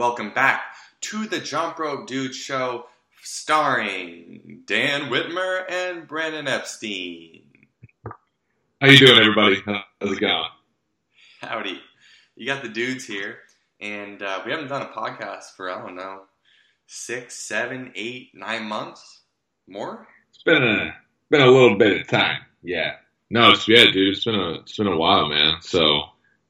welcome back to the Jump Rope Dude Show, starring Dan Whitmer and Brandon Epstein. How you doing, everybody? How's it going? Howdy. You got the dudes here, and uh, we haven't done a podcast for, I don't know, six, seven, eight, nine months? More? It's been a been a little bit of time. Yeah. No, it's yeah, dude. It's been a it's been a while, man. So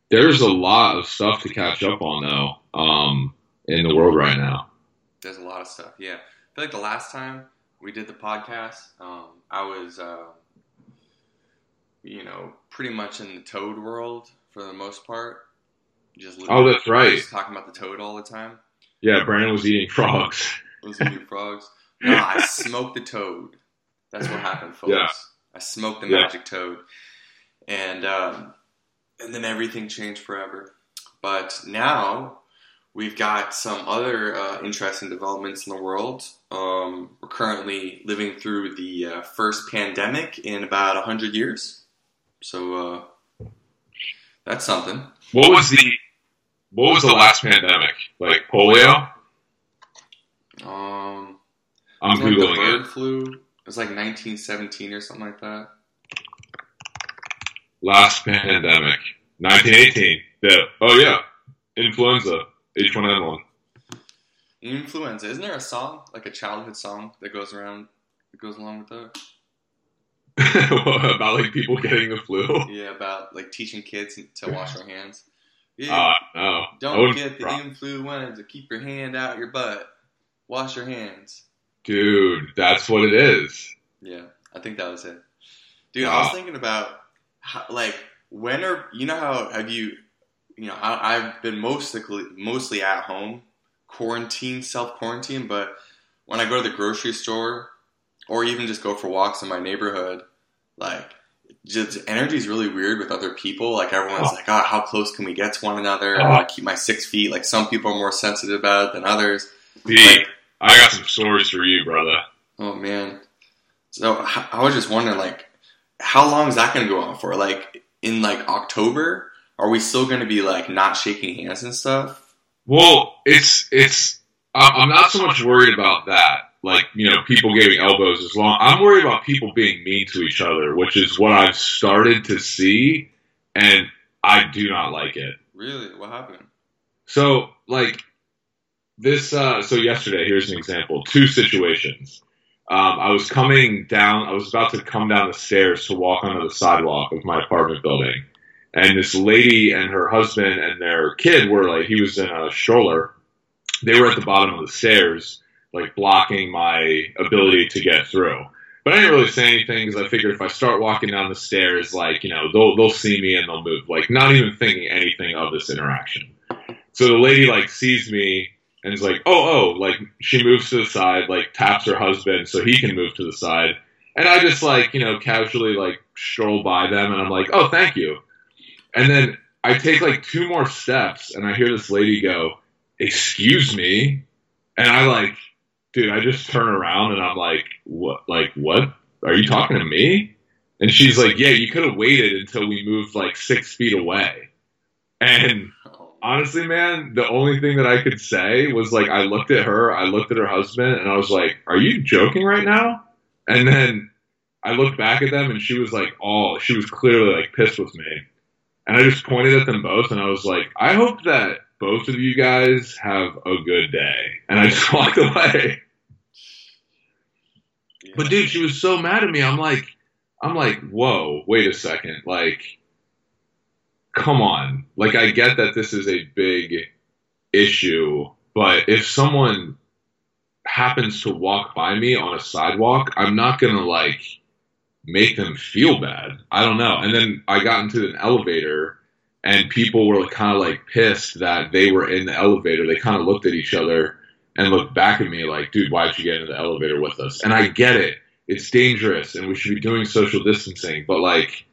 there's a lot of stuff to catch up on though, um, in the world right now. There's a lot of stuff, yeah. I feel like the last time we did the podcast, um, I was, uh, you know, pretty much in the toad world for the most part. Just Oh, that's right. Talking about the toad all the time. Yeah, Brandon was eating frogs. Those eating frogs. No, I smoked the toad. That's what happened, folks. Yeah. I smoked the Yeah. magic toad, and um, and then everything changed forever. But now we've got some other uh, interesting developments in the world. Um, we're currently living through the uh, first pandemic in about hundred years, so uh, that's something. What was the what was the last pandemic? Like polio? Um, I'm it was like the bird it. flu. It was like 1917 or something like that. Last pandemic, 1918. Yeah. Oh yeah, influenza, H1N1. Influenza. Isn't there a song, like a childhood song that goes around, that goes along with that? About like people getting the flu. Yeah, about like teaching kids to wash their hands. Yeah, Uh, no. Don't get the influenza. Keep your hand out your butt. Wash your hands. Dude, that's what it is. Yeah, I think that was it. Dude, I was thinking about how, like when are you know how have you you know I, I've been mostly mostly at home quarantine self quarantine, but when I go to the grocery store or even just go for walks in my neighborhood, like just energy is really weird with other people. Like everyone's Oh. like, oh, how close can we get to one another? I uh-huh. want to keep my six feet. Like some people are more sensitive about it than others. Like, I got some stories for you, brother. Oh man. So I was just wondering, like, how long is that going to go on for? Like in like October, are we still going to be like not shaking hands and stuff? Well, it's it's. I'm not so much worried about that. Like you know, people giving elbows as long. I'm worried about people being mean to each other, which is what I've started to see, and I do not like it. Really? What happened? So like this. Uh, so yesterday, here's an example. Two situations. Um, I was coming down. I was about to come down the stairs to walk onto the sidewalk of my apartment building, and this lady and her husband and their kid were like, he was in a stroller. They were at the bottom of the stairs, like blocking my ability to get through. But I didn't really say anything because I figured if I start walking down the stairs, like you know, they'll they'll see me and they'll move. Like not even thinking anything of this interaction. So the lady like sees me and is like, oh, oh, like she moves to the side, like taps her husband so he can move to the side. And I just like, you know, casually like stroll by them and I'm like, oh, thank you. And then I take like two more steps and I hear this lady go, excuse me. And I like, dude, I just turn around and I'm like, what, like, what? Are you talking to me? And she's like, yeah, you could have waited until we moved like six feet away. And honestly, man, the only thing that I could say was like I looked at her, I looked at her husband, and I was like, "Are you joking right now?" And then I looked back at them, and she was like, "Oh, she was clearly like pissed with me." And I just pointed at them both, and I was like, "I hope that both of you guys have a good day." And I just walked away. yeah. But dude, she was so mad at me. I'm like, I'm like, whoa, wait a second. Like, come on. Like, I get that this is a big issue, but if someone happens to walk by me on a sidewalk, I'm not gonna like make them feel bad. I don't know. And then I got into an elevator and people were kind of like pissed that they were in the elevator. They kind of looked at each other and looked back at me like, dude, why'd you get in the elevator with us? And I get it. It's dangerous and we should be doing social distancing, but like,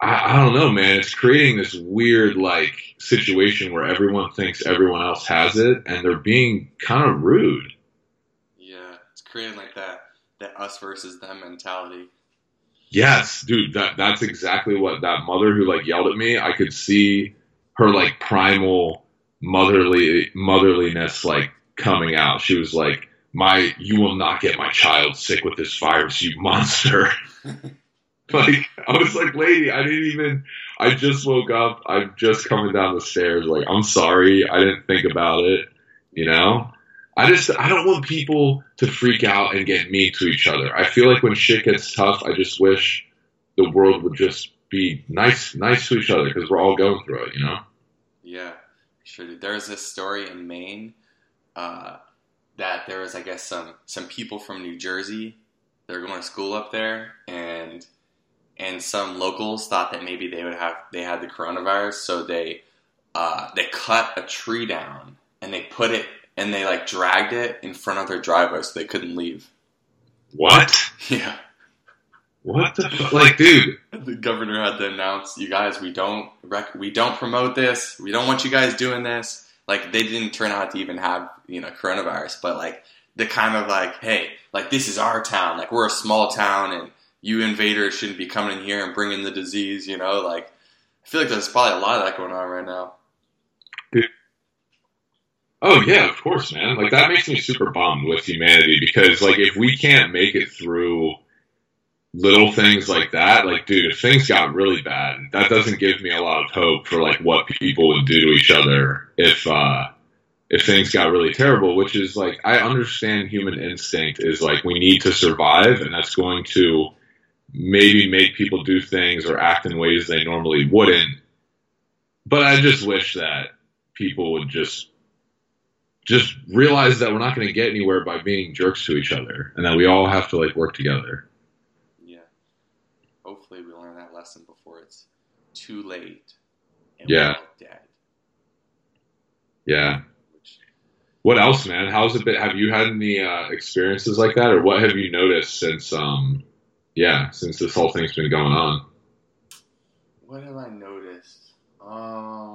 I, I don't know, man. It's creating this weird like situation where everyone thinks everyone else has it and they're being kind of rude. yeah, it's creating like that that us versus them mentality. Yes, dude, that that's exactly what that mother who like yelled at me. I could see her like primal motherly motherliness like coming out. She was like, "My, you will not get my child sick with this virus, you monster." like I was like, "Lady, I didn't even. I just woke up. I'm just coming down the stairs. Like, I'm sorry, I didn't think about it. You know." I just I don't want people to freak out and get mean to each other. I feel like when shit gets tough, I just wish the world would just be nice nice to each other because we're all going through it, you know. Yeah, sure. There's this story in Maine uh, that there was, I guess, some some people from New Jersey. They're going to school up there, and and some locals thought that maybe they would have they had the coronavirus, so they uh, they cut a tree down and they put it and they like dragged it in front of their driveway so they couldn't leave. What? Yeah. What the fuck? Like, dude. The governor had to announce, "You guys, we don't rec- we don't promote this. We don't want you guys doing this." Like, they didn't turn out to even have you know coronavirus, but like the kind of like, "Hey, like this is our town. Like we're a small town, and you invaders shouldn't be coming in here and bringing the disease." You know, like I feel like there's probably a lot of that going on right now. Oh yeah, of course, man. Like that makes me super bummed with humanity because like if we can't make it through little things like that, like dude, if things got really bad, that doesn't give me a lot of hope for like what people would do to each other if uh if things got really terrible, which is like I understand human instinct is like we need to survive and that's going to maybe make people do things or act in ways they normally wouldn't. But I just wish that people would just just realize that we're not going to get anywhere by being jerks to each other, and that we all have to like work together. Yeah. Hopefully, we learn that lesson before it's too late. And Yeah. we're dead. Yeah. What else, man? How's it been? Have you had any uh, experiences like that, or what have you noticed since, um, yeah, since this whole thing's been going on? what have I noticed? Um,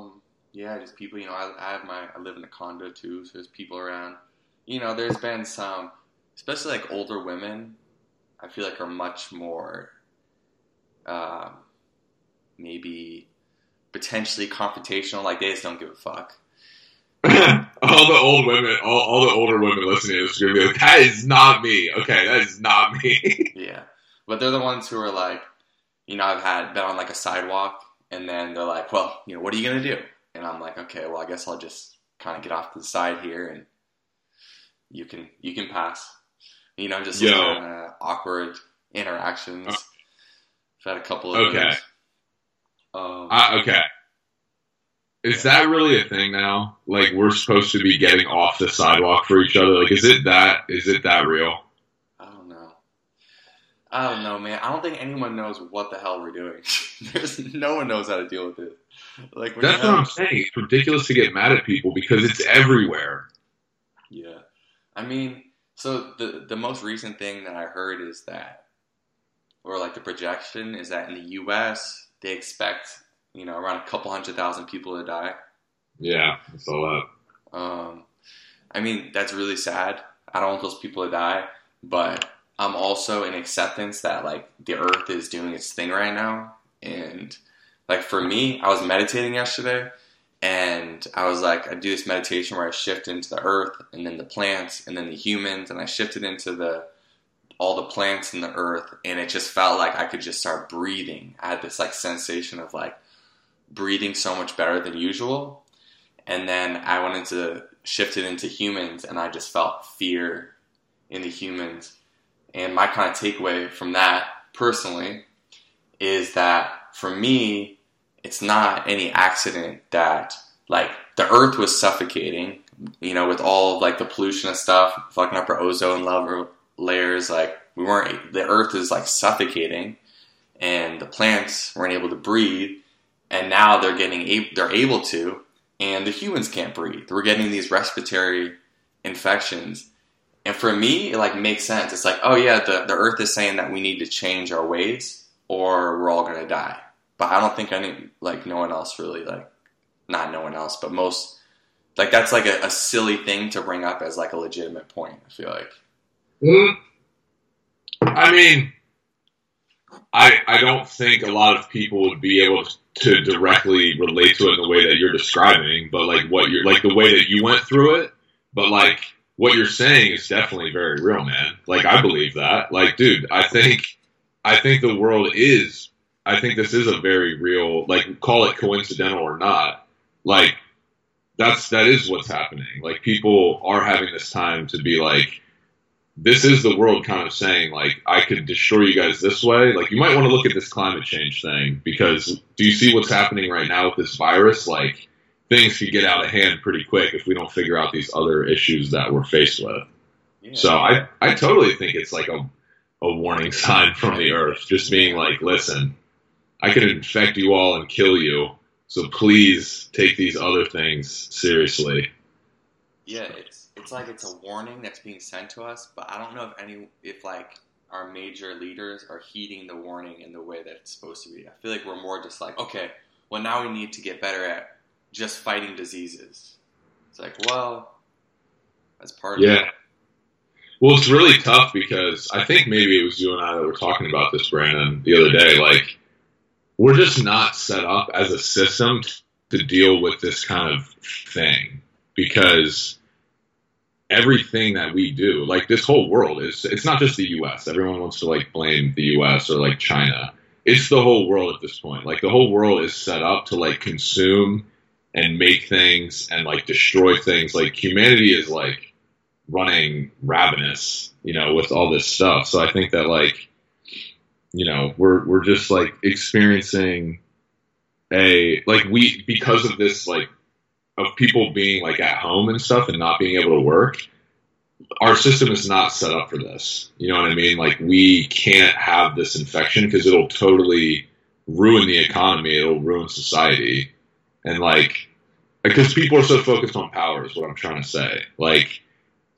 yeah, just people. You know, I, I have my. I live in a condo too, so there's people around. You know, there's been some, especially like older women. I feel like are much more, um, maybe potentially confrontational. Like they just don't give a fuck. all the old women, all, all the older women listening to this are gonna be like, "That is not me." Okay, that is not me. Yeah, but they're the ones who are like, you know, I've had been on like a sidewalk, and then they're like, well, you know, what are you gonna do? And I'm like, okay, well, I guess I'll just kind of get off to the side here, and you can you can pass. You know, I'm just Yo. kind of awkward interactions. Uh, I've had a couple of Okay. Um, uh, okay. Is that really a thing now? Like we're supposed to be getting off the sidewalk for each other? Like, is it that? Is it that real? I don't know. I don't know, man. I don't think anyone knows what the hell we're doing. There's no one knows how to deal with it. Like That's what I'm saying. It's ridiculous to get mad at people because it's everywhere. Yeah. I mean, so the the most recent thing that I heard is that or like the projection is that in the US they expect, you know, around a couple hundred thousand people to die. Yeah, that's all that. Um I mean, that's really sad. I don't want those people to die, but I'm also in acceptance that like the earth is doing its thing right now and like for me, I was meditating yesterday and I was like, I do this meditation where I shift into the earth and then the plants and then the humans, and I shifted into the all the plants in the earth, and it just felt like I could just start breathing. I had this like sensation of like breathing so much better than usual, and then I went into shifted into humans, and I just felt fear in the humans. And my kind of takeaway from that personally is that for me, it's not any accident that like the earth was suffocating, you know, with all of, like the pollution and stuff, fucking up our ozone level layers. Like we weren't, the earth is like suffocating, and the plants weren't able to breathe, and now they're getting, they're able to, and the humans can't breathe. We're getting these respiratory infections. And for me, it like makes sense. It's like, oh yeah, the, the earth is saying that we need to change our ways or we're all gonna die but I don't think any like no one else really like not no one else, but most like that's like a, a silly thing to bring up as like a legitimate point. I feel like Mm. I mean, I I don't think a lot of people would be able to directly relate to it in the way that you're describing, but like what you're like the way that you went through it, but like what you're saying is definitely very real, man. Like I believe that. Like, dude, I think I think the world is I think this is a very real like call it coincidental or not. Like that's that is what's happening. Like people are having this time to be like this is the world kind of saying like I could destroy you guys this way. Like you might want to look at this climate change thing because do you see what's happening right now with this virus? Like things could get out of hand pretty quick if we don't figure out these other issues that we're faced with. Yeah. So I I totally think it's like a a warning sign from the earth, just being like, listen, I could infect you all and kill you, so please take these other things seriously. Yeah, it's it's like it's a warning that's being sent to us, but I don't know if any if like our major leaders are heeding the warning in the way that it's supposed to be. I feel like we're more just like, okay, well now we need to get better at just fighting diseases. It's like, well, that's part yeah. of it. Yeah. Well, it's really tough because I think maybe it was you and I that were talking about this, Brandon, the other day. Like, we're just not set up as a system to deal with this kind of thing because everything that we do, like this whole world is, it's not just the U.S. Everyone wants to like blame the U.S. or like China. It's the whole world at this point. Like the whole world is set up to like consume and make things and like destroy things. Like humanity is like running ravenous, you know, with all this stuff. So I think that like, you know, we're we're just like experiencing a like we because of this like of people being like at home and stuff and not being able to work. Our system is not set up for this. You know what I mean? Like we can't have this infection because it'll totally ruin the economy. It'll ruin society. And like, because people are so focused on power is what I'm trying to say. Like,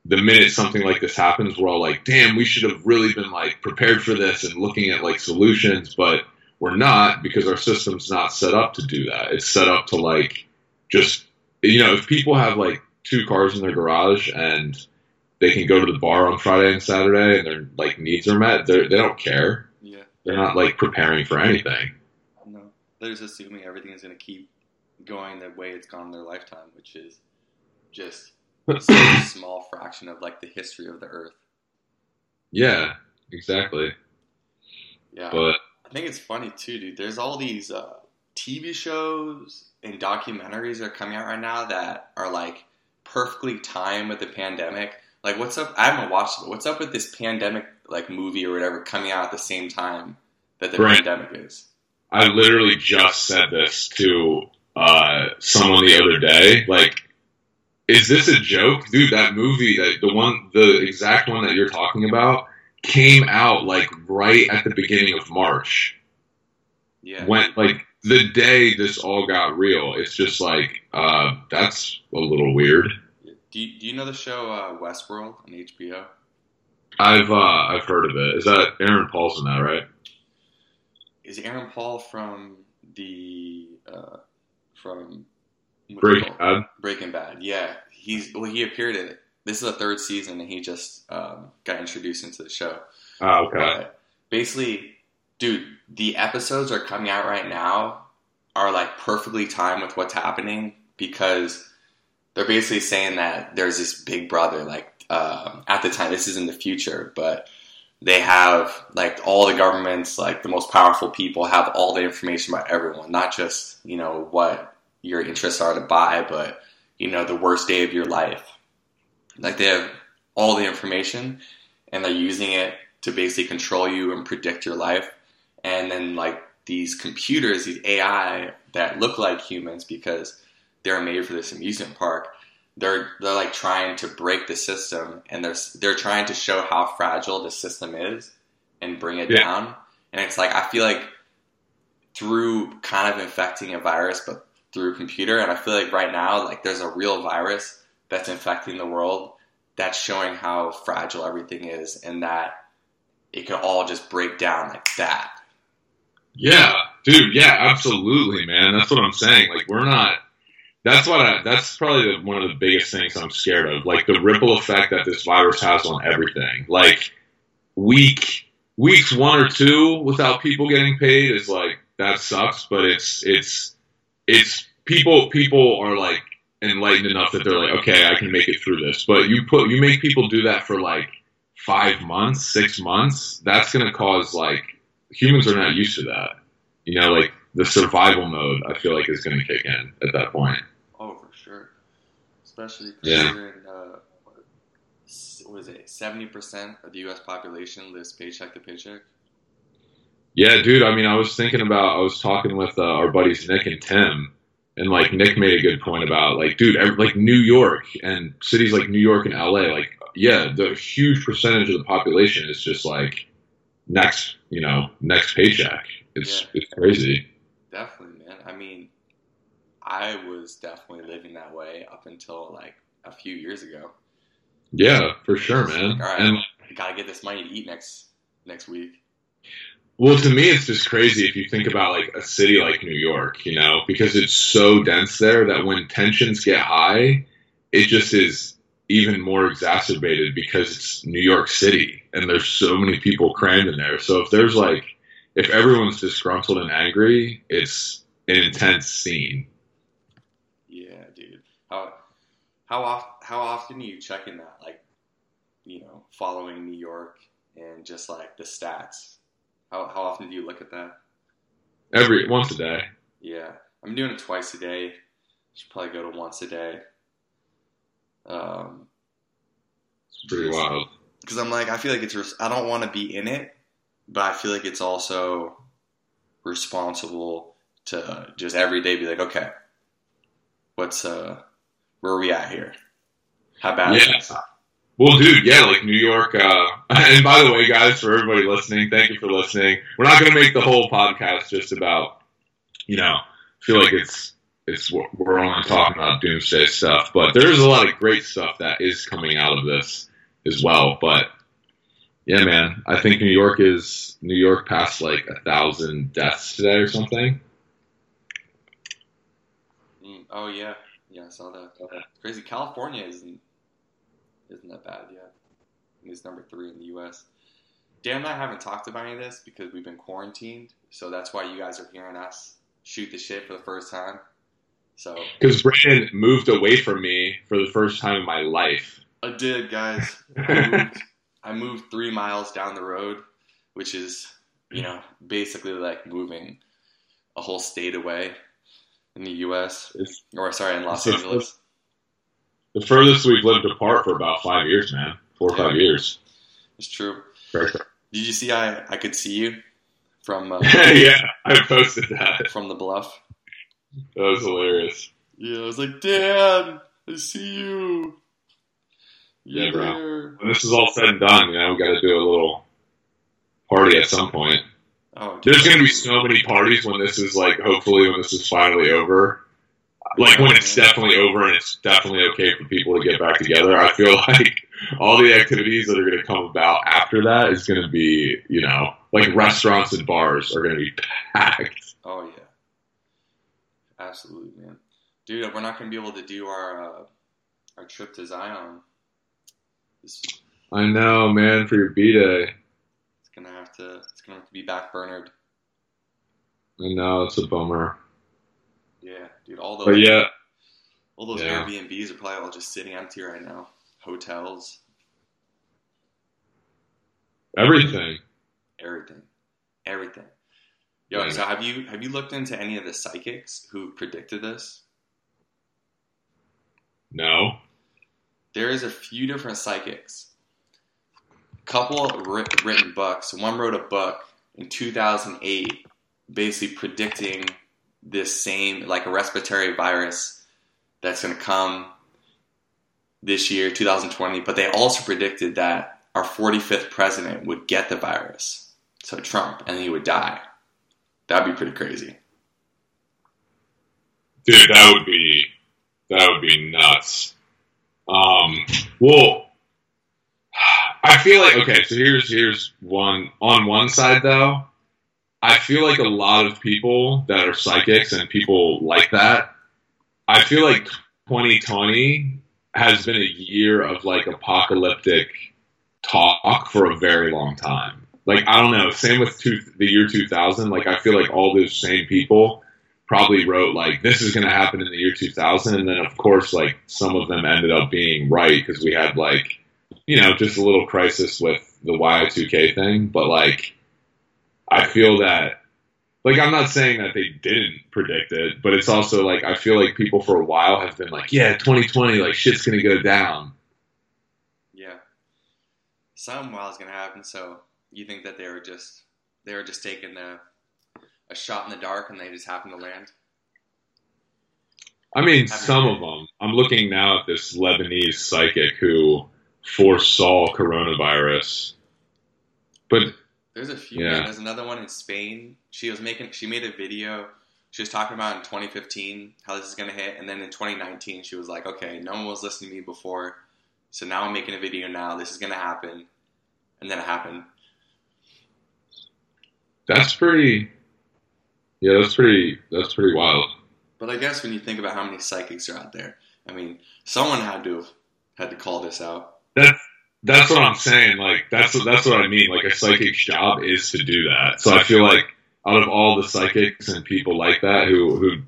the minute something like this happens, we're all like, damn, we should have really been like prepared for this and looking at like solutions, but we're not because our system's not set up to do that. It's set up to like just, you know, if people have like two cars in their garage and they can go to the bar on Friday and Saturday and their like needs are met, they they don't care. Yeah. They're not like preparing for anything. No, they're just assuming everything is going to keep going the way it's gone in their lifetime, which is just a small fraction of like the history of the Earth. Yeah, exactly. Yeah, But I think it's funny too, dude. There's all these uh, TV shows and documentaries that are coming out right now that are like perfectly timed with the pandemic. Like, what's up? I haven't watched it. But what's up with this pandemic like movie or whatever coming out at the same time that the Right. pandemic is? I literally just said this to uh, someone the other day. Like, is this a joke, dude? That movie, that the one, the exact one that you're talking about, came out like right at the beginning of March. Yeah, When like the day this all got real, it's just like uh, that's a little weird. Do you, do you know the show uh, Westworld on HBO? I've uh, I've heard of it. Is that Aaron Paul's in that, right? Is Aaron Paul from the uh, from Breaking? Bad. Breaking Bad? Yeah, he's well. He appeared in it. This is the third season, and he just um, got introduced into the show. Oh, okay. But basically, dude, the episodes are coming out right now are like perfectly timed with what's happening because they're basically saying that there's this big brother. Like um at the time, this is in the future, but they have like all the governments, like the most powerful people, have all the information about everyone, not just you know what your interests are to buy, but you know the worst day of your life. Like they have all the information, and they're using it to basically control you and predict your life. And then like these computers, these AI that look like humans because they're made for this amusement park, they're they're like trying to break the system and they're they're trying to show how fragile the system is and bring it Yeah. down. And it's like I feel like through kind of infecting a virus but through computer and I feel like right now like there's a real virus that's infecting the world that's showing how fragile everything is and that it could all just break down like that. Yeah, dude. Yeah, absolutely, man. That's what I'm saying. Like, we're not. That's what I. That's probably one of the biggest things I'm scared of. Like the ripple effect that this virus has on everything. Like week weeks one or two without people getting paid is like that sucks, but it's it's it's people people are like enlightened enough that they're like, okay, I can make it through this. But you put you make people do that for like five months, six months, that's gonna cause like humans are not used to that. You know, like the survival mode I feel like is gonna kick in at that point. Oh, for sure. Especially Yeah. considering, uh, what what is it, 70% of the U.S. population lives paycheck to paycheck? Yeah, dude. I mean, I was thinking about. I was talking with uh, our buddies Nick and Tim, and like Nick made a good point about like, dude, ev like New York and cities like New York and LA, like, yeah, the huge percentage of the population is just like next, you know, next paycheck. It's it's crazy. Definitely, man. I mean, I was definitely living that way up until like a few years ago. Yeah, for sure, man. All right. And I gotta get this money to eat next next week. Well, to me, it's just crazy if you think about like a city like New York, you know, because it's so dense there that when tensions get high, it just is even more exacerbated because it's New York City and there's so many people crammed in there. So if there's like, if everyone's disgruntled and angry, it's an intense scene. Yeah, dude. How how often how often are you checking that? Like, you know, following New York and just like the stats. How how often do you look at that? Every once a day. Yeah, I'm doing it twice a day. Should probably go to once a day. Um, It's pretty wild. because I'm like, I feel like it's. Res- I don't want to be in it, but I feel like it's also responsible to just every day be like, okay, what's uh, where are we at here? How bad is Yeah. Well, dude, yeah, like New York. Uh, and by the way, guys, for everybody listening, thank you for listening. We're not going to make the whole podcast just about, you know, feel like it's it's we're only talking about doomsday stuff, but there's a lot of great stuff that is coming out of this as well. But yeah, man, I think New York is New York passed like a thousand deaths today or something. Mm, oh yeah, yeah, I saw that. Crazy. California isn't isn't that bad yet. It's number three in the U.S. Dan and I haven't talked about any of this because we've been quarantined, so that's why you guys are hearing us shoot the shit for the first time. So Because Brandon moved away from me for the first time in my life. I did, guys. I moved, I moved three miles down the road, which is you know basically like moving a whole state away in the U.S. It's or sorry, in Los Angeles. The furthest we've lived apart for about five years, man. Four or five years. It's true. Right. Did you see I I could see you from uh, yeah, I posted that. from the bluff? That was hilarious. Yeah, I was like, Dan, I see you. You Yeah, bro. there? When this is all said and done, you know, we got to do a little party at some point. Oh, There's going to be so many parties when this is like, hopefully, when this is finally over. Like when it's definitely over and it's definitely okay for people to get back together. I feel like all the activities that are going to come about after that is going to be, you know, like restaurants and bars are going to be packed. Oh yeah, absolutely, man. Dude, we're not gonna be able to do our uh, our trip to Zion. It's, I know, man, for your B day. it's gonna have to it's gonna have to be backburnered. I know, it's a bummer. Yeah, dude. All those But yeah, all those Yeah. Airbnbs are probably all just sitting empty right now. Hotels, everything. everything, everything. Yo, Yeah. so have you have you looked into any of the psychics who predicted this? No. there is a few different psychics. A Couple writ- written books. One wrote a book in 2008, basically predicting this same like a respiratory virus that's going to come this year, 2020. But they also predicted that our 45th president would get the virus, so Trump, and he would die. That'd be pretty crazy. Dude, that would be that would be nuts. Um, well, I feel like okay. So here's here's one on one side though. I feel like a lot of people that are psychics and people like that. I feel like 2020 has been a year of like apocalyptic talk for a very long time. like I don't know. Same with two, the year 2000. Like I feel like all those same people probably wrote like this is going to happen in the year 2000, and then of course like some of them ended up being right because we had like you know just a little crisis with the Y2K thing. But like I feel that like I'm not saying that they didn't predict it, but it's also like I feel like people for a while have been like, yeah, 2020, like shit's gonna go down. Yeah, something wild is gonna happen. So you think that they were just they were just taking a, a shot in the dark and they just happened to land? I mean, some of them. I'm looking now at this Lebanese psychic who foresaw coronavirus, but there's a few. Yeah. There's another one in Spain. She was making. She made a video. She was talking about in 2015 how this is going to hit, and then in 2019 she was like, "Okay, no one was listening to me before, so now I'm making a video now. This is going to happen," and then it happened. That's pretty. Yeah, that's pretty. That's pretty wild. But I guess when you think about how many psychics are out there, I mean, someone had to have had to call this out. That's that's what I'm saying. Like that's that's what I mean. Like a psychic's job is to do that. So I feel like out of all the psychics and people like that who who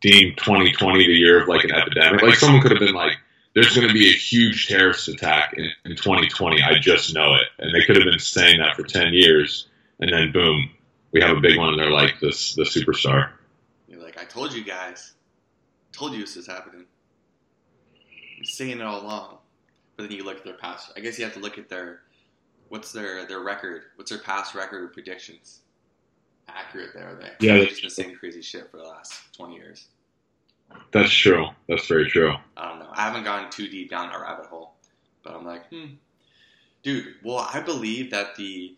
deem 2020 the year of like an epidemic, like someone could have been like, "There's going to be a huge terrorist attack in, in 2020. I just know it," and they could have been saying that for 10 years, and then boom, we have a big one, and they're like this the superstar. You're like, "I told you guys, told you this is happening." I'm saying it all along but then you look at their past. I guess you have to look at their what's their their record, what's their past record of predictions. Accurate there, are they? Yeah, they've just been saying crazy shit for the last twenty years. That's true. That's very true. I don't know. I haven't gone too deep down that rabbit hole, but I'm like, hmm, dude. Well, I believe that the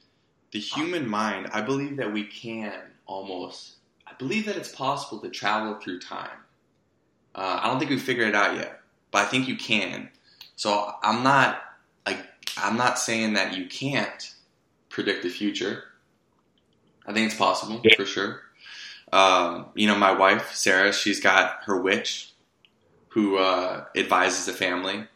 the human mind. I believe that we can almost. I believe that it's possible to travel through time. Uh, I don't think we've figured it out yet, but I think you can. So I'm not like I'm not saying that you can't predict the future. I think it's possible yeah. for sure. Um, you know, my wife Sarah, she's got her witch who uh, advises the family.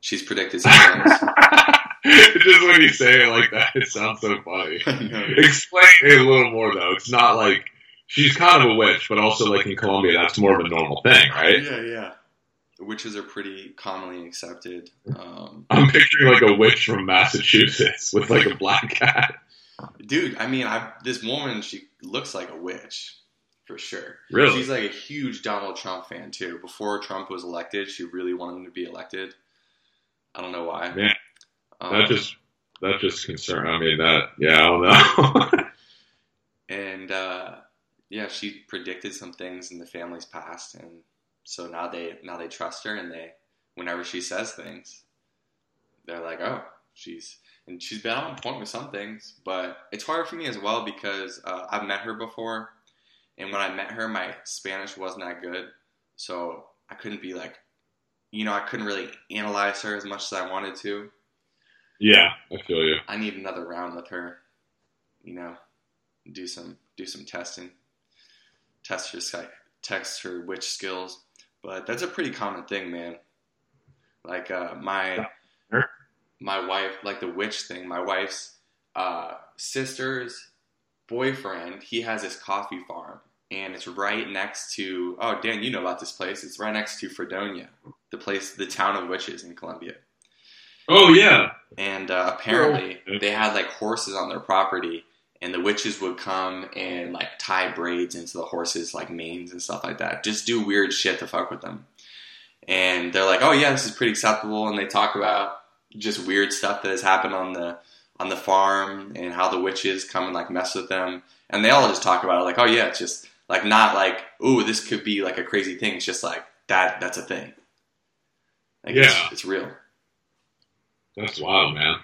She's predicted some things. Just when you say it like that, it sounds so funny. Explain it a little more though. It's not like she's kind of a witch, but also like in Colombia, that's more of a normal thing, right? Yeah, yeah witches are pretty commonly accepted. Um, I'm picturing like a witch from Massachusetts with like a black cat. Dude, I mean, I this woman she looks like a witch for sure. Really, she's like a huge Donald Trump fan too. Before Trump was elected, she really wanted him to be elected. I don't know why. Man, um, that just that just concern. I mean, that yeah, I don't know. and uh, yeah, she predicted some things in the family's past, and so now they now they trust her, and they whenever she says things, they're like, oh, she's and she's been on point with some things, but it's hard for me as well because uh, I've met her before, and when I met her, my Spanish wasn't that good, so I couldn't be like, you know, I couldn't really analyze her as much as I wanted to. Yeah, I feel you. I need another round with her, you know, do some do some testing, test her test her witch skills. But that's a pretty common thing, man. Like uh, my my wife, like the witch thing. My wife's uh, sister's boyfriend, he has his coffee farm, and it's right next to. Oh, Dan, you know about this place? It's right next to Fredonia, the place, the town of witches in Colombia. Oh yeah. And uh, apparently, they had like horses on their property, and the witches would come and like tie braids into the horses like manes and stuff like that. Just do weird shit to fuck with them. And they're like oh yeah this is pretty acceptable and they talk about just weird stuff that has happened on the on the farm and how the witches come and like mess with them. And they all just talk about it like oh yeah it's just like not like oh this could be like a crazy thing. It's just like that that's a thing. Like, yeah. it's, it's real. That's wild man.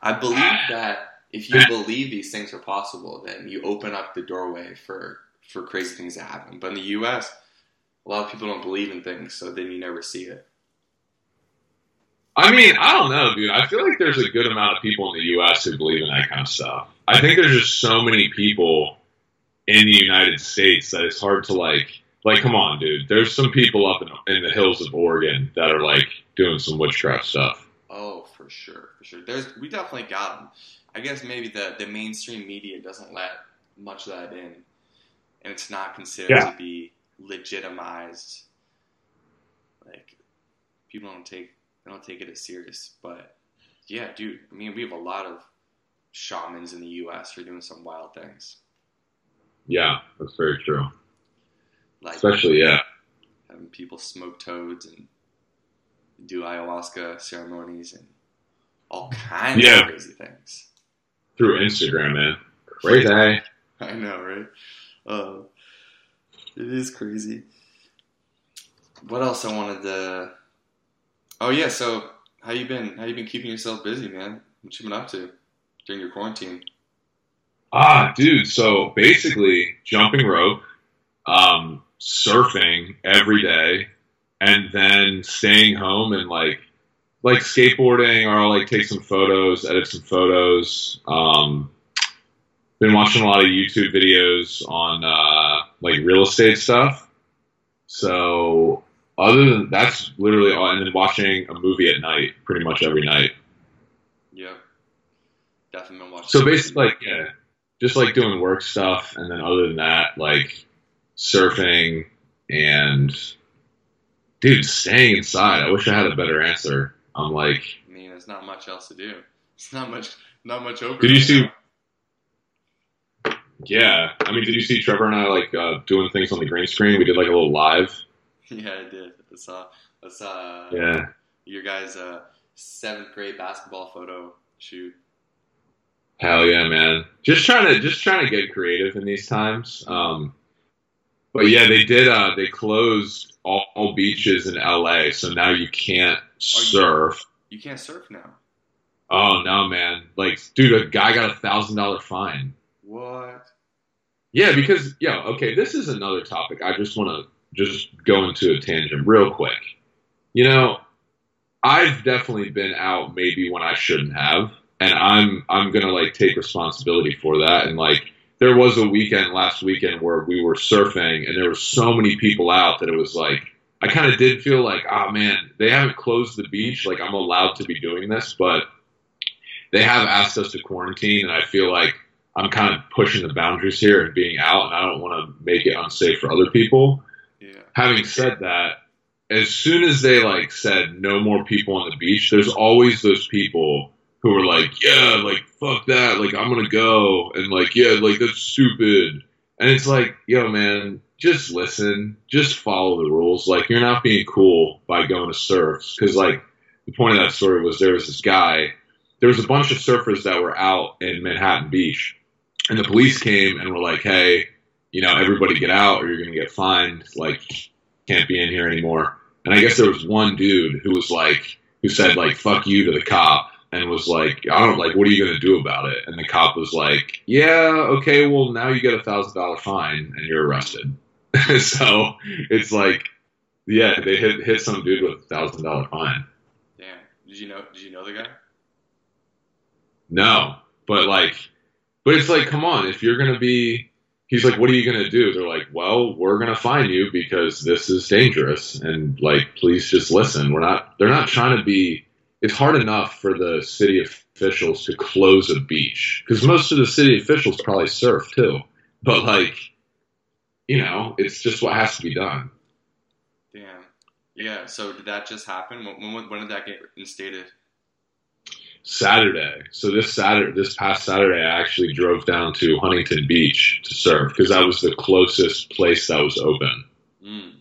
I believe that if you believe these things are possible, then you open up the doorway for for crazy things to happen. But in the U.S., a lot of people don't believe in things, so then you never see it. I mean, I don't know, dude. I feel like there's a good amount of people in the U.S. who believe in that kind of stuff. I think there's just so many people in the United States that it's hard to like. Like, come on, dude. There's some people up in, in the hills of Oregon that are like doing some witchcraft stuff. Oh, for sure, for sure. There's we definitely got them I guess maybe the the mainstream media doesn't let much of that in, and it's not considered Yeah. to be legitimized. Like people don't take they don't take it as serious, but yeah, dude. I mean, we have a lot of shamans in the U.S. who are doing some wild things, Yeah, that's very true. like Especially, yeah, having people smoke toads and do ayahuasca ceremonies and all kinds Yeah. of crazy things. Through Instagram, man. Crazy. I know, right? Uh, it is crazy. What else I wanted to? Oh yeah, so how you been? How you been keeping yourself busy, man? What you been up to during your quarantine? Ah, dude. So basically, jumping rope, um, surfing every day, and then staying home and like, like skateboarding, or I'll like take some photos, edit some photos. Um, been watching a lot of YouTube videos on uh, like real estate stuff. So other than that's literally all, and then watching a movie at night, pretty much every night. Yeah, definitely been watching. So basically, like, yeah, just like doing work stuff, and then other than that, like surfing and dude, staying inside. I wish I had a better answer. I'm like, I mean, there's not much else to do. It's not much, not much over. Did you see- yeah. I mean, did you see Trevor and I like uh, doing things on the green screen? We did like a little live. Yeah, I did. I saw. I saw. Yeah, Your guys' uh, seventh grade basketball photo shoot. hell yeah, man. Just trying to just trying to get creative in these times. Um, but yeah, they did. Uh, they closed all, all beaches in LA, so now you can't Oh, surf. You can't surf now. Oh no, man! Like, dude, a guy got a thousand dollar fine. What? Yeah, because yeah, okay, this is another topic. I just want to just go into a tangent real quick. You know, I've definitely been out maybe when I shouldn't have, and I'm I'm gonna like take responsibility for that. And like, there was a weekend last weekend where we were surfing, and there were so many people out that it was like. I kind of did feel like, oh man, they haven't closed the beach. Like I'm allowed to be doing this, but they have asked us to quarantine, and I feel like I'm kind of pushing the boundaries here and being out, and I don't want to make it unsafe for other people. Yeah. Having said that, as soon as they like said no more people on the beach, there's always those people who are like, yeah, like fuck that, like I'm gonna go, and like yeah, like that's stupid, and it's like, yo, man, just listen, just follow the rules. Like you're not being cool by going to surfs, because like the point of that story was there was this guy, there was a bunch of surfers that were out in Manhattan Beach, and the police came and were like, hey, you know, everybody get out or you're going to get fined. Like, can't be in here anymore. And I guess there was one dude who was like, who said like, fuck you to the cop and was like, I don't like, what are you going to do about it? And the cop was like, yeah, okay, well, now you get a thousand dollar fine and you're arrested. so it's like, yeah, they hit, hit some dude with a thousand dollar fine. Damn. Did you know? Did you know the guy? No, but like, but it's like, come on, if you're gonna be, he's like, what are you gonna do? They're like, well, we're gonna fine you because this is dangerous, and like, please just listen. We're not, they're not trying to be. It's hard enough for the city officials to close a beach because most of the city officials probably surf too, but like, you know, it's just what has to be done. Damn. Yeah. So did that just happen? When, when, when did that get instated? Saturday. So this Saturday, this past Saturday, I actually drove down to Huntington Beach to surf because that was the closest place that was open. Mm.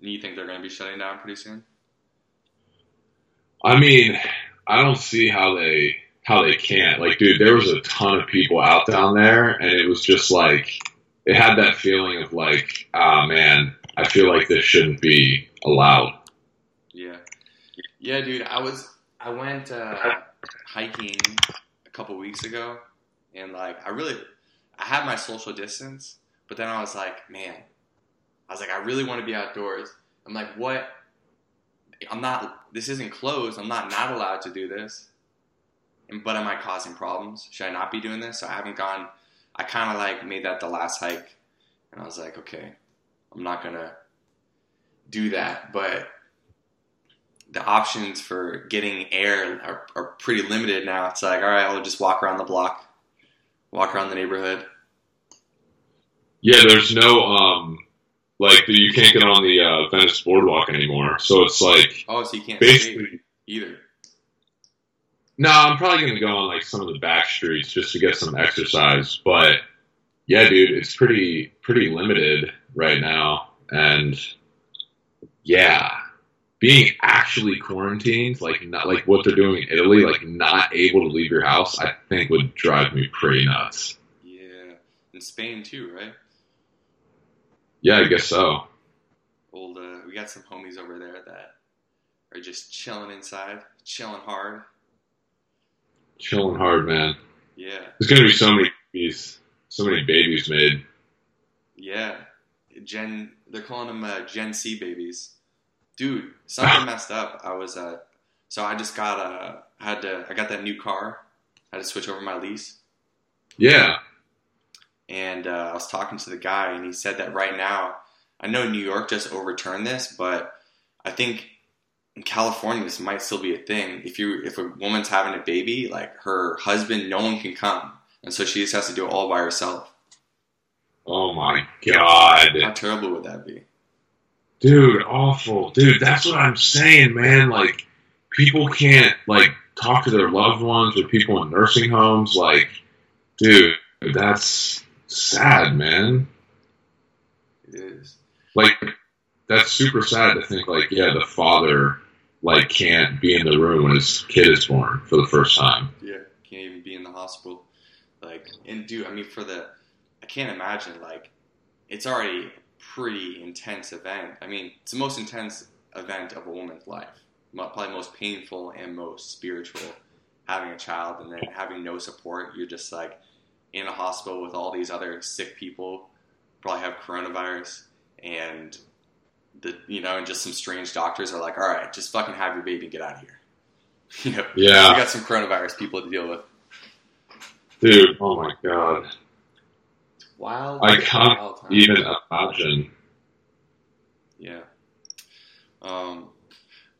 And you think they're going to be shutting down pretty soon? I mean, I don't see how they how they can't. Like, dude, there was a ton of people out down there, and it was just like it had that feeling of like, ah, man, I feel like this shouldn't be allowed. Yeah. Yeah, dude. I was I went uh, hiking a couple weeks ago, and like I really I had my social distance, but then I was like, man, I was like, I really want to be outdoors. I'm like, what? I'm not. This isn't closed. I'm not not allowed to do this. And, but am I causing problems? Should I not be doing this? So I haven't gone. I kind of like made that the last hike, and I was like, okay, I'm not gonna do that. But the options for getting air are, are pretty limited now. It's like, all right, I'll just walk around the block, walk around the neighborhood. Yeah, there's no um like you can't get on the uh, Venice boardwalk anymore. So it's like Oh, so you can't basically. either. No, I'm probably gonna go on like some of the back streets just to get some exercise. But yeah, dude, it's pretty pretty limited right now, and yeah, being actually quarantined, like not like what they're doing in Italy, like not able to leave your house, I think would drive me pretty nuts. Yeah, in Spain too, right? Yeah, I guess so. Old, uh, we got some homies over there that are just chilling inside, chilling hard. Chilling hard, man. Yeah, There's gonna be so many babies, so many babies made. yeah. Gen, they're calling them uh, Gen C babies. Dude, something messed up. I was, uh, so I just got a, had to, I got that new car. I had to switch over my lease. Yeah, and uh, I was talking to the guy, and he said that right now, I know New York just overturned this, but I think in California this might still be a thing. If you if a woman's having a baby, like her husband, no one can come, and so she just has to do it all by herself. Oh my god. How terrible would that be? Dude, awful. Dude, that's what I'm saying, man. Like, people can't, like, talk to their loved ones or people in nursing homes. Like, dude, that's sad, man. It is. Like, that's super sad to think, like, yeah, the father, like, can't be in the room when his kid is born for the first time. Yeah, can't even be in the hospital. Like, and dude, I mean, for the, I can't imagine. Like, it's already a pretty intense event. I mean, it's the most intense event of a woman's life. Probably most painful and most spiritual. Having a child and then having no support. You're just like in a hospital with all these other sick people. Probably have coronavirus and the you know, and just some strange doctors are like, all right, just fucking have your baby, and get out of here. You know, Yeah. we got some coronavirus people to deal with. Dude, oh my god. Wild. I can't wild. Even imagine. Yeah. Um,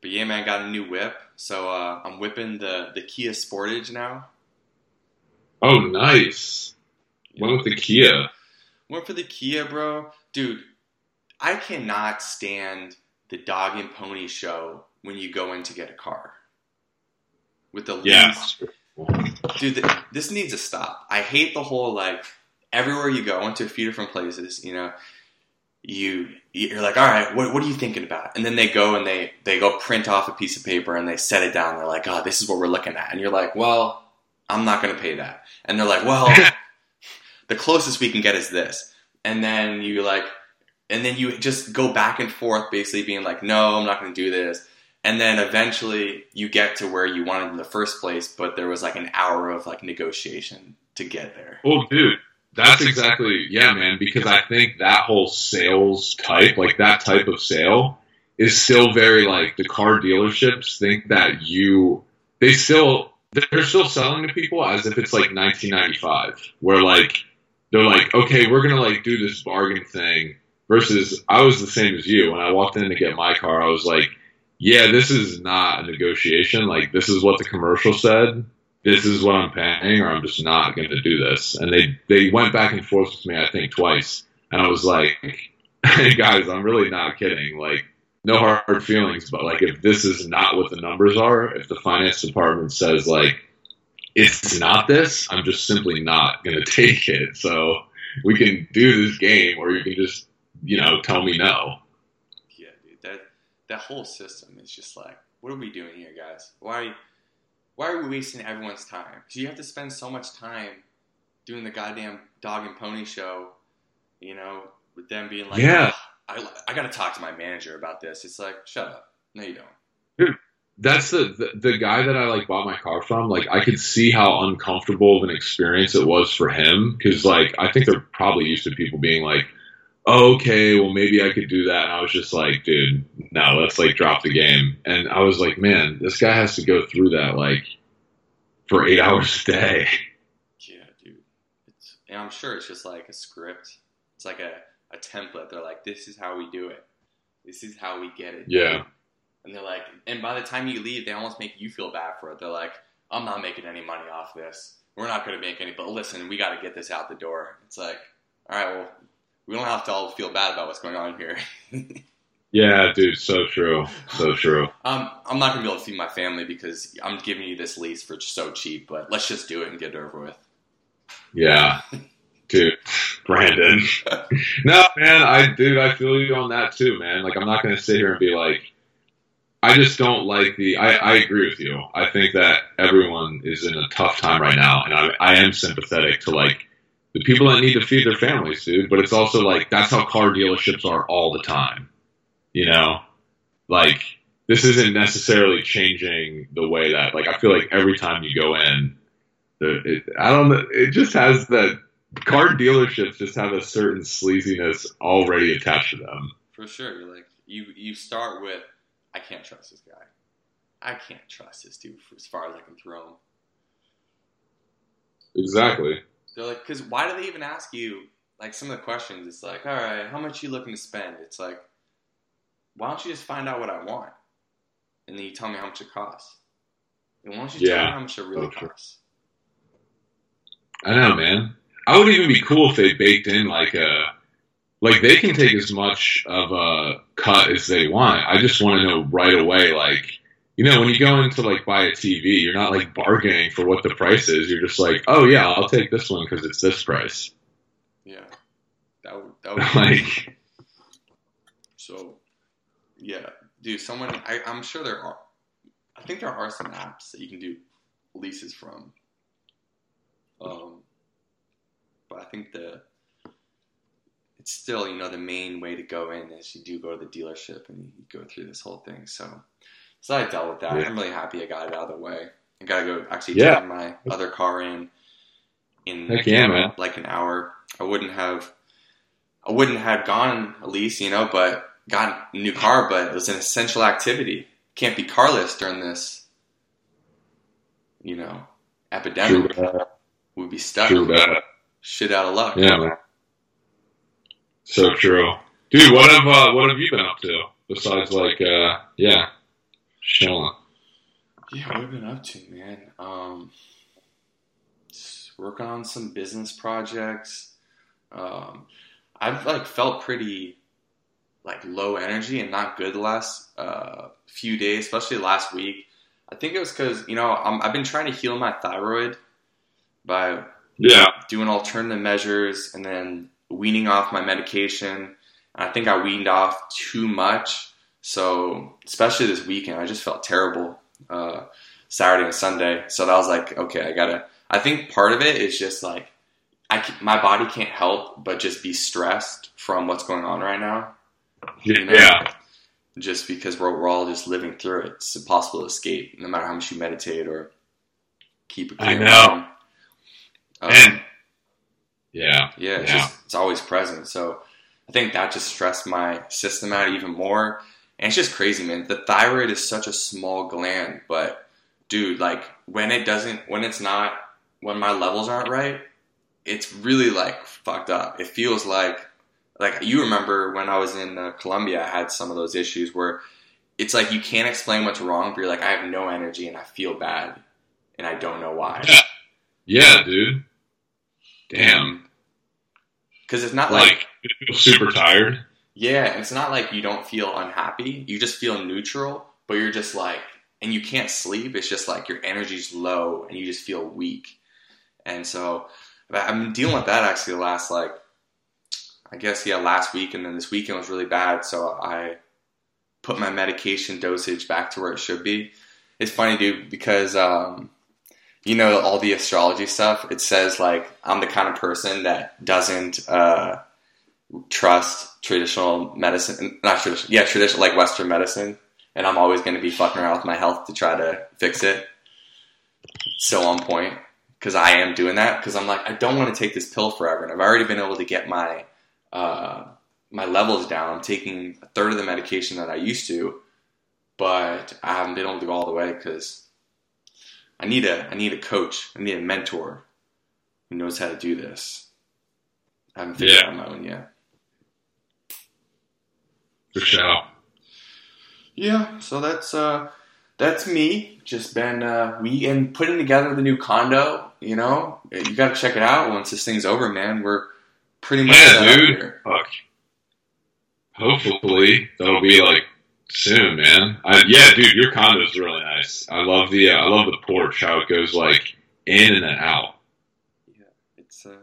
but yeah, man, got a new whip. So uh, I'm whipping the the Kia Sportage now. Oh, nice. Went with the Kia. Went for the Kia, bro. Dude, I cannot stand the dog and pony show when you go in to get a car. With the Yeah. Dude, th- this needs to stop. I hate the whole like everywhere you go, I went to a few different places, you know, you you're like, all right, what, what are you thinking about? And then they go and they they go print off a piece of paper and they set it down. They're like, oh, this is what we're looking at, and you're like, well, I'm not going to pay that. And they're like, well, the closest we can get is this. And then you like, and then you just go back and forth, basically being like, no, I'm not going to do this. And then eventually you get to where you wanted in the first place, but there was like an hour of like negotiation to get there. Well, dude, that's exactly yeah, man. Because I think that whole sales type, like that type of sale, is still very like the car dealerships think that you they still they're still selling to people as if it's like 1995, where like they're like, okay, we're gonna like do this bargain thing. Versus, I was the same as you when I walked in to get my car. I was like, yeah, this is not a negotiation. Like this is what the commercial said this is what I'm paying, or I'm just not going to do this. And they they went back and forth with me, I think twice, and I was like, hey, guys, I'm really not kidding. Like, no hard feelings, but like, if this is not what the numbers are, if the finance department says like it's not this, I'm just simply not going to take it. So we can do this game, or you can just you know tell me no. Yeah, dude, that that whole system is just like, what are we doing here, guys? Why why are we wasting everyone's time? Because you have to spend so much time doing the goddamn dog and pony show, you know, with them being like, Yeah. Ah, I, I got to talk to my manager about this. It's like, shut up. No, you don't. that's the, the the guy that I like bought my car from. Like I could see how uncomfortable of an experience it was for him because like I think they're probably used to people being like, oh, okay, well maybe I could do that. And I was just like, dude, no, let's like drop the game. And I was like, man, this guy has to go through that like for eight hours a day. Yeah, dude. It's, and I'm sure it's just like a script. It's like a, a template. They're like, this is how we do it. This is how we get it. Yeah. and they're like, and by the time you leave, they almost make you feel bad for it. They're like, I'm not making any money off this. We're not going to make any, but listen, we got to get this out the door. It's like, all right, well, we don't have to all feel bad about what's going on here. Yeah, dude, so true, so true. um, I'm not going to be able to feed my family because I'm giving you this lease for so cheap, but let's just do it and get it over with. Yeah, dude, Brandon. no, man, I dude, I feel you on that too, man. Like, I'm not going to sit here and be like, I just don't like the. I, I agree with you. I think that everyone is in a tough time right now, and I, I am sympathetic to like the people that need to feed their families, dude. But it's also like that's how car dealerships are all the time. You know, like this isn't necessarily changing the way that like I feel like every time you go in, the, it, I don't know, it just has that car dealerships just have a certain sleaziness already attached to them. For sure, you're like you you start with I can't trust this guy. I can't trust this dude for as far as I can throw him. Exactly. They're like, because why do they even ask you like some of the questions? It's like, all right, how much you looking to spend? It's like, why don't you just find out what I want, and then you tell me how much it costs. And why don't you tell me how much it really oh, So true. costs? I know, man. I would even be cool if they baked in like a like they can take as much of a cut as they want. I just want to know right away, like you know, when you go into like buy a TV, you're not like bargaining for what the price is. You're just like, oh yeah, I'll take this one because it's this price. Yeah, that would that would be like, so. Yeah, dude. Someone, I, I'm sure there are. I think there are some apps that you can do leases from. Um, but I think the it's still you know the main way to go in is you do go to the dealership and you go through this whole thing. So, so I dealt with that. Yeah. I'm really happy I got it out of the way. I gotta go actually Yeah. turn my other car in in Heck yeah, man. like an hour. I wouldn't have I wouldn't have gone at least, you know, but got a new car, but it was an essential activity. Can't be carless during this, you know, epidemic. We'd be stuck. Shit out of luck. Yeah, man. So true, dude. What have uh, what have you been up to besides like uh, yeah, chilling? Yeah, what have been up to, man? Um, working on some business projects. Um, I've like felt pretty like low energy and not good the last uh, few days, especially last week. I think it was because you know i I've been trying to heal my thyroid by Yeah, doing alternative measures and then weaning off my medication. And I think I weaned off too much. So, especially this weekend, I just felt terrible uh, Saturday and Sunday. So that was like, okay, I gotta. I think part of it is just like, I c- my body can't help but just be stressed from what's going on right now. yeah, You know? yeah. Just because we're, we're all just living through it. It's impossible to escape, no matter how much you meditate or keep a I know. Um, And- yeah. Yeah, it's Yeah. just it's always present. So I think that just stressed my system out even more. And it's just crazy, man. The thyroid is such a small gland, but dude, like when it doesn't, when it's not, when my levels aren't right, it's really like fucked up. It feels like, like you remember when I was in uh, Colombia, I had some of those issues where it's like you can't explain what's wrong, but you're like, I have no energy and I feel bad, and I don't know why. Yeah. Yeah, dude. Damn. Because it's not like Like, super tired. Yeah, it's not like you don't feel unhappy. You just feel neutral, but you're just like, and you can't sleep. It's just like your energy's low and you just feel weak. And so I've been dealing with that actually the last, like, I guess, yeah, last week. And then this weekend was really bad. So I put my medication dosage back to where it should be. It's funny, dude, because, um, you know, all the astrology stuff, it says like I'm the kind of person that doesn't, uh, trust traditional medicine, not traditional, yeah, traditional like Western medicine, and I'm always going to be fucking around with my health to try to fix it. So on point because I am doing that because I'm like I don't want to take this pill forever, and I've already been able to get my uh, my levels down. I'm taking a third of the medication that I used to, but I haven't been able to go all the way because I need a I need a coach, I need a mentor who knows how to do this. I haven't figured it Yeah. out on my own yet. For sure. Yeah, so that's uh, that's me. Just been uh, we and putting together the new condo. You know, you got to check it out once this thing's over, man. We're pretty much Yeah, dude. here. Fuck. Hopefully that'll be like soon, man. I, yeah, dude, your condo's really nice. I love the uh, I love the porch how it goes like in and out. It's a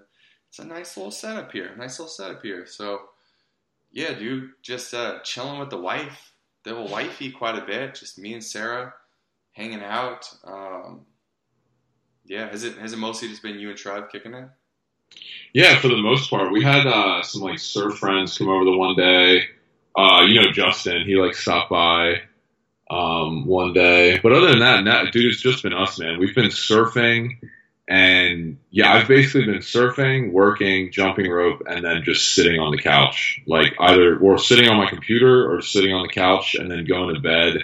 it's a nice little setup here. Nice little setup here. So yeah, dude, just uh, chilling with the wife. They will wifey quite a bit. Just me and Sarah hanging out. Um, yeah, has it has it mostly just been you and Trev kicking it? Yeah, for the most part, we had uh, some like surf friends come over the one day. Uh, you know, Justin, he like stopped by um, one day. But other than that, dude, it's just been us, man. We've been surfing, and yeah, I've basically been surfing, working, jumping rope, and then just sitting on the couch, like either or sitting on my computer or sitting on the couch, and then going to bed.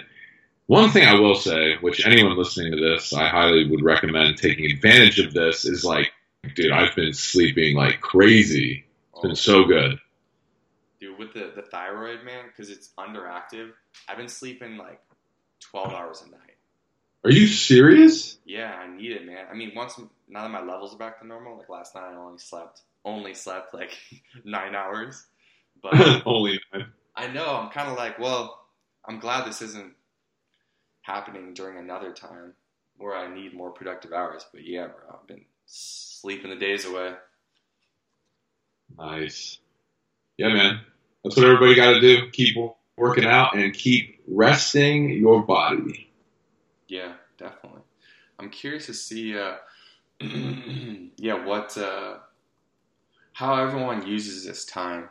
One thing I will say, which anyone listening to this, I highly would recommend taking advantage of this, is like, dude, I've been sleeping like crazy. It's been so oh. good. Dude, with the, the thyroid, man, because it's underactive, I've been sleeping like 12 hours a night. Are you serious? Yeah, I need it, man. I mean, once now that my levels are back to normal, like last night I only slept only slept like nine hours. But Only I know I'm kind of like, well, I'm glad this isn't happening during another time where I need more productive hours. But yeah, bro, I've been sleeping the days away. nice. Yeah, man. That's what everybody got to do. Keep working out and keep resting your body. Yeah, definitely. I'm curious to see, uh, yeah, what, uh, how everyone uses this time.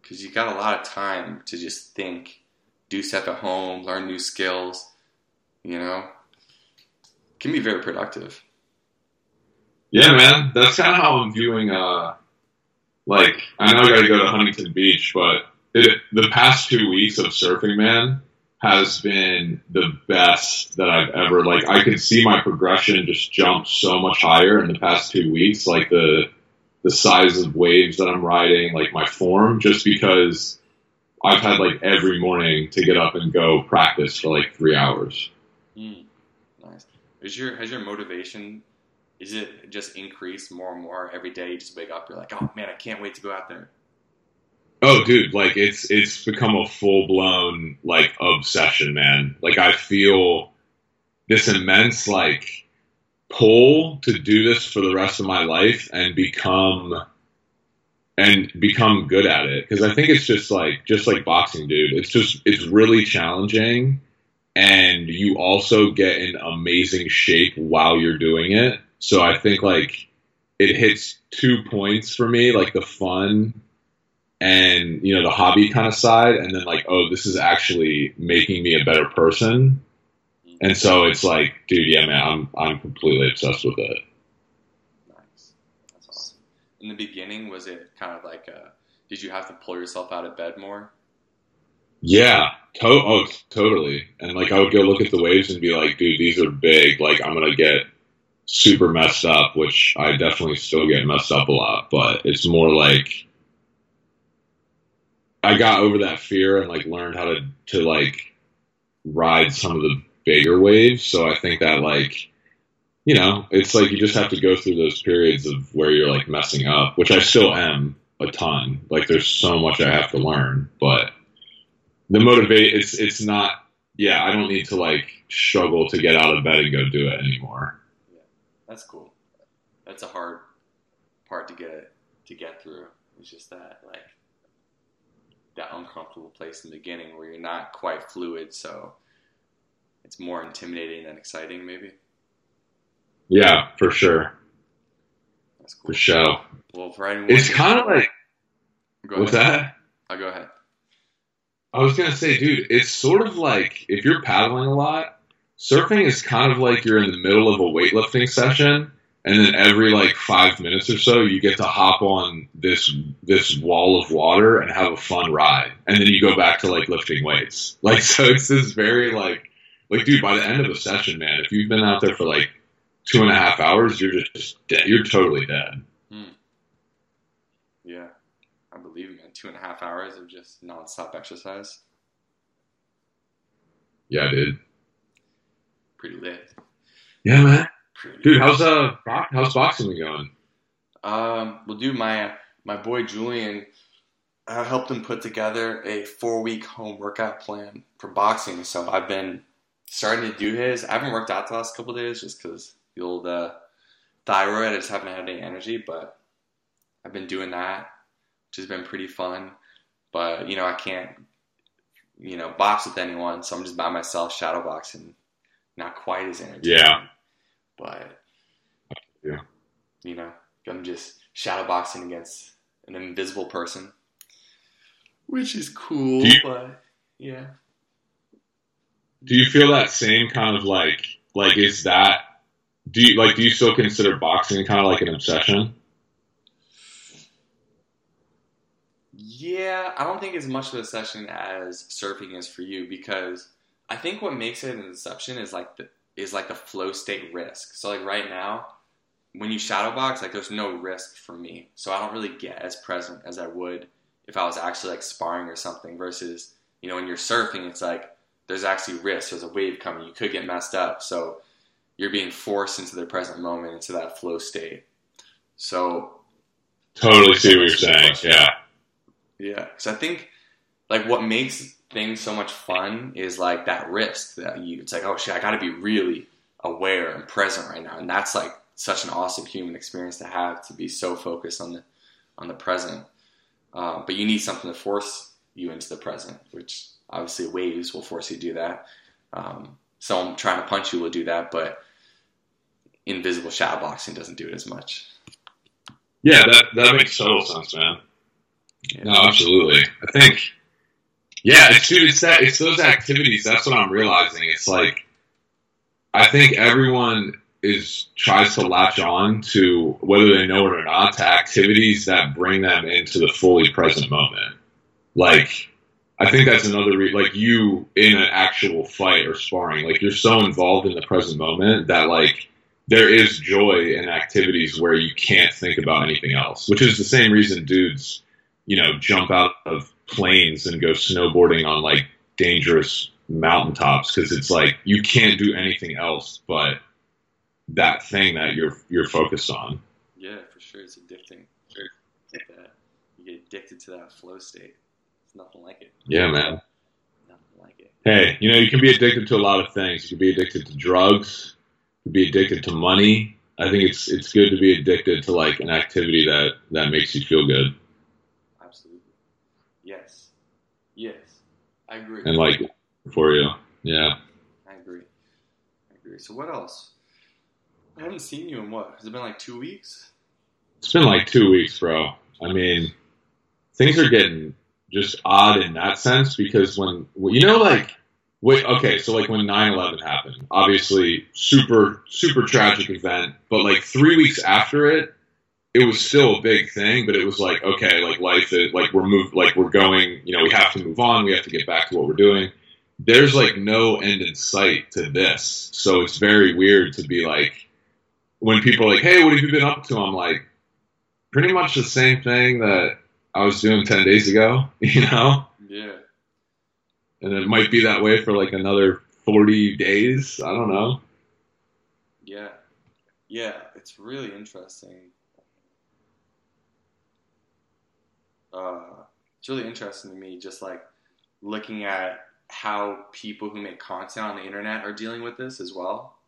Because you got a lot of time to just think, do stuff at home, learn new skills, you know? Can be very productive. Yeah, man. That's kind of how I'm viewing. Uh, like I know I got to go to Huntington Beach, but it, the past two weeks of surfing, man, has been the best that I've ever. Like I could see my progression just jump so much higher in the past two weeks. Like the the size of waves that I'm riding, like my form, just because I've had like every morning to get up and go practice for like three hours. Mm, nice. Is your has your motivation? Is it just increased more and more every day? You just wake up, you're like, oh man, I can't wait to go out there. Oh, dude, like it's it's become a full blown like obsession, man. Like I feel this immense like pull to do this for the rest of my life and become and become good at it because I think it's just like just like boxing, dude. It's just it's really challenging and you also get in amazing shape while you're doing it. So I think like it hits two points for me, like the fun and you know the hobby kind of side and then like oh this is actually making me a better person and so it's like dude yeah man i'm i'm completely obsessed with it Nice. That's awesome. In the beginning, was it kind of like, uh, did you have to pull yourself out of bed more? yeah to- oh totally and like i would go look at the waves and be like dude these are big like i'm gonna get super messed up which i definitely still get messed up a lot but it's more like i got over that fear and like learned how to to like ride some of the bigger waves so i think that like you know it's like you just have to go through those periods of where you're like messing up which i still am a ton like there's so much i have to learn but the motivate it's it's not yeah i don't need to like struggle to get out of bed and go do it anymore That's cool. That's a hard part to get to get through. It's just that like that uncomfortable place in the beginning where you're not quite fluid, so it's more intimidating than exciting. Maybe yeah for sure that's cool. for sure Well, for anyone, it's kind of like go what's that I'll go ahead. i was gonna say dude it's sort of like if you're paddling a lot surfing is kind of like you're in the middle of a weightlifting session and then every like five minutes or so you get to hop on this this wall of water and have a fun ride and then you go back to like lifting weights like so it's this very like like dude by the end of the session man if you've been out there for like two and a half hours you're just dead you're totally dead hmm. Yeah, I believe it, man. Two and a half hours of just nonstop exercise. Yeah, dude. Pretty lit. Yeah, man. Dude, how's uh bo- how's boxing going? Um, well, dude, my my boy Julian, I helped him put together a four week home workout plan for boxing. So I've been starting to do his. I haven't worked out the last couple days just because the old uh, thyroid. I just haven't had any energy, but I've been doing that, which has been pretty fun. But you know, I can't, you know, box with anyone, so I'm just by myself, shadow boxing. Not quite as entertaining. Yeah. But Yeah. you know, I'm just shadow boxing against an invisible person, which is cool. You- but yeah, Do you feel that same kind of like like is that do you like do you still consider boxing kind of like an obsession? yeah. I don't think as much of a session as surfing is for you because I think what makes it an exception is like the is like the flow state risk. So like right now, when you shadow box, like there's no risk for me, so I don't really get as present as I would if I was actually like sparring or something. Versus you know when you're surfing, it's like there's actually risk. There's a wave coming. You could get messed up. So you're being forced into the present moment, into that flow state. So Totally see what you're saying. Yeah. yeah, because I think like what makes things so much fun is like that risk that you. It's like oh shit, I got to be really aware and present right now, and that's like such an awesome human experience to have to be so focused on the on the present. Um, but you need something to force you into the present, which obviously waves will force you to do that. Um, someone trying to punch you will do that, but invisible shadow boxing doesn't do it as much. Yeah, that that makes total sense, man. Yeah. No, absolutely. I think, yeah, it's dude, it's that, it's those activities. That's what I'm realizing. It's like, I think everyone is tries to latch on to whether they know it or not to activities that bring them into the fully present moment. Like, I think that's another re- like you in an actual fight or sparring. Like you're so involved in the present moment that like there is joy in activities where you can't think about anything else. Which is the same reason dudes you know, jump out of planes and go snowboarding on like dangerous mountaintops because it's like you can't do anything else but that thing that you're you're focused on. Yeah, for sure. It's addicting. Sure. Like. You get addicted to that flow state. It's nothing like it. Yeah, man. Nothing like it. Hey, you know, you can be addicted to a lot of things. You can be addicted to drugs. You can be addicted to money. I think it's it's good to be addicted to like an activity that that makes you feel good Absolutely. Yes. Yes. I agree. and like for you. Yeah. I agree. I agree. So what else? I haven't seen you in what? Has it been like two weeks? It's been like two weeks, bro. I mean, things are getting just odd in that sense because when you know, like, wait, okay, so like when 9-11 happened, obviously super super tragic event, but like three weeks after it, it was still a big thing. But it was like, okay, like life is like we're move like we're going, you know, we have to move on, we have to get back to what we're doing. There's like no end in sight to this, so it's very weird to be like when people are like, "Hey, what have you been up to?" I'm like, pretty much the same thing that I was doing ten days ago, you know. Yeah. And it might be that way for like another forty days. I don't know. Yeah. Yeah. It's really interesting. Uh, it's really interesting to me just like looking at how people who make content on the internet are dealing with this as well.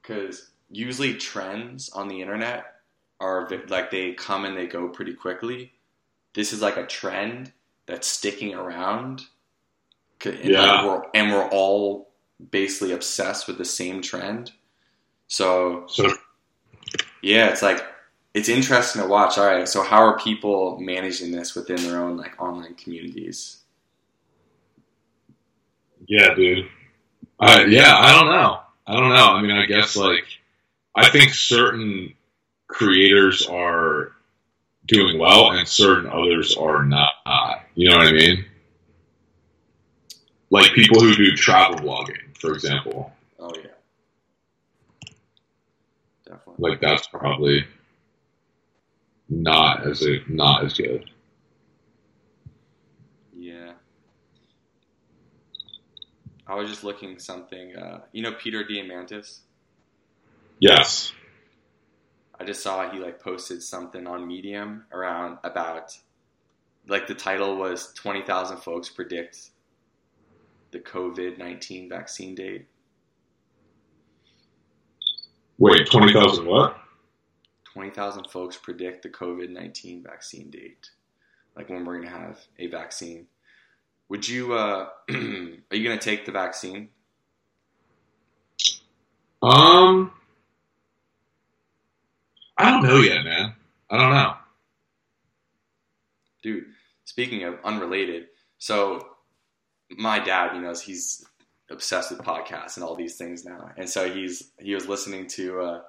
Because usually trends on the internet are like they come and they go pretty quickly. This is like a trend that's sticking around. And, Yeah. we're, and we're all basically obsessed with the same trend. So So yeah, it's like it's interesting to watch. All right, so how are people managing this within their own like online communities? yeah, dude. Uh, yeah, I don't know. I don't know. I mean, I guess like I think certain creators are doing well and certain others are not. You know what I mean? Like people who do travel vlogging, for example. Oh yeah, definitely. like that's probably not as a, not as good. Yeah. I was just looking something. Uh, you know Peter Diamandis. Yes. I just saw he like posted something on Medium around about like the title was twenty thousand folks predict the COVID nineteen vaccine date. Wait, twenty thousand what? Twenty thousand folks predict the COVID nineteen vaccine date, like when we're gonna have a vaccine. Would you? Uh, are you gonna take the vaccine? Um, I don't know yet, man. I don't know. Dude, speaking of unrelated, so my dad, you know, he's obsessed with podcasts and all these things now, and so he's he was listening to, uh,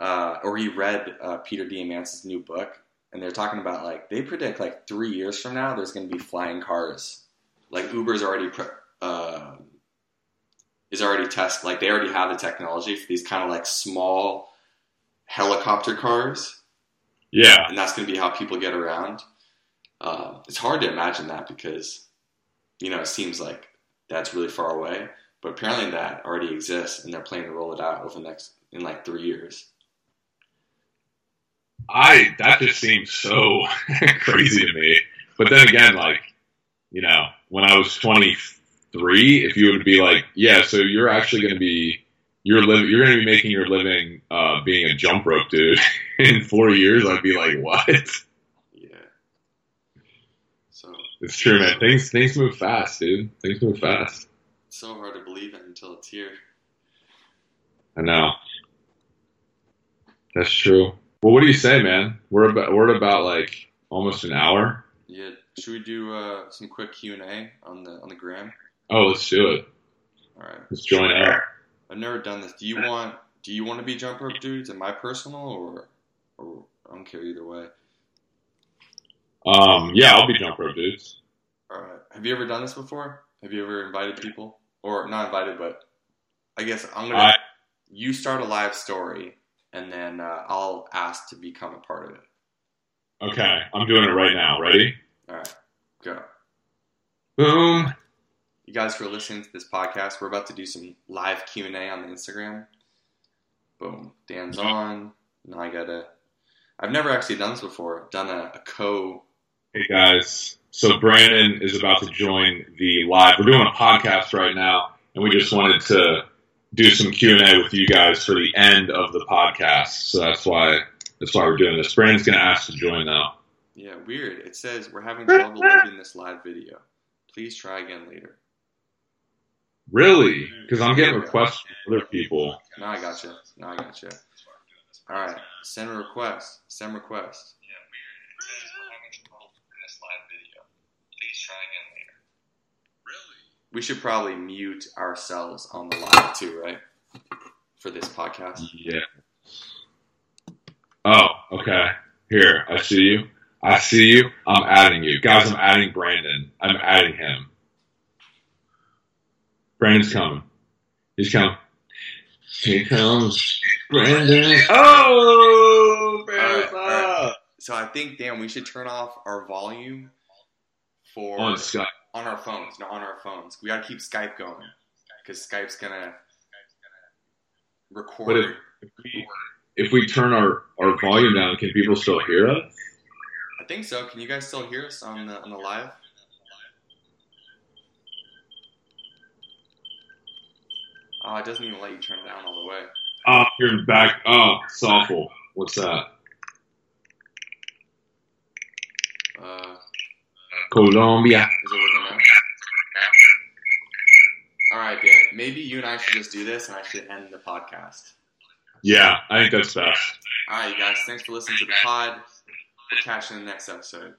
uh, or he read uh, Peter Diamandis' new book, and they're talking about like they predict like three years from now there's going to be flying cars, like Uber's already pre- uh, is already test like they already have the technology for these kind of like small helicopter cars Yeah. and that's going to be how people get around. Uh, it's hard to imagine that because, you know, it seems like that's really far away, but apparently that already exists, and they're planning to roll it out over the next in like three years. I that just seems so crazy to me. But then again, like you know, when I was 23, if you would be like, yeah, so you're actually going to be you're living you're going to be making your living uh, being a jump rope dude in four years, I'd be like, what? Yeah. So It's true, man. Things things move fast, dude. Things move fast. it's so hard to believe it until it's here. I know. That's true. Well, what do you say, man? We're about we're at about like almost an hour. Yeah. Should we do uh, some quick Q and A on the on the gram? Oh, let's do it. All right. Let's join up. I've never done this. Do you want Do you want to be jump rope dudes? Am I personal or or I don't care either way. Um, yeah, I'll be jump rope dudes. All right. Have you ever done this before? Have you ever invited people, or not invited, but I guess I'm gonna. I- you start a live story, and then uh, I'll ask to become a part of it. Okay, I'm doing it right now. Ready? All right, go. Boom. You guys who are listening to this podcast, we're about to do some live Q and A on the Instagram. Boom. Dan's on. Now I gotta. I've never actually done this before. Done a, a co. Hey guys. So Brandon is about to join the live. We're doing a podcast right now, and we just wanted to do some Q and A with you guys for the end of the podcast. So that's why that's why we're doing this. Brandon's gonna ask to join now. Yeah, weird. It says we're having trouble loading this live video. Please try again later. Really? Mm-hmm. Because I'm getting requests from other people. Now I gotcha. Now I gotcha. All right, send a request. Send request. Yeah, weird. It says we're having trouble in this live video. Please try again later. Really? We should probably mute ourselves on the live too, right? For this podcast. Yeah. Oh, okay. Here, I see you. I see you. I'm adding you. Guys, I'm adding Brandon. I'm adding him. Brandon's coming. He's coming. Here comes Brandon. Oh, Brandon's All right, all up. So I think, Dan, we should turn off our volume for On Skype. On our phones. No, on our phones. We gotta keep Skype going because Skype's gonna record. But if, if we if we turn our, our volume down, can people still hear us? I think so. Can you guys still hear us on the on the live? Oh, it doesn't even let you turn it down all the way. Oh, you're back. Oh, it's awful. What's that? Uh, Colombia. is it working now? All right, Dan. Maybe you and I should just do this, and I should end the podcast. Yeah, I think that's best. All right, you guys. Thanks for listening to the pod. We'll catch you in the next episode.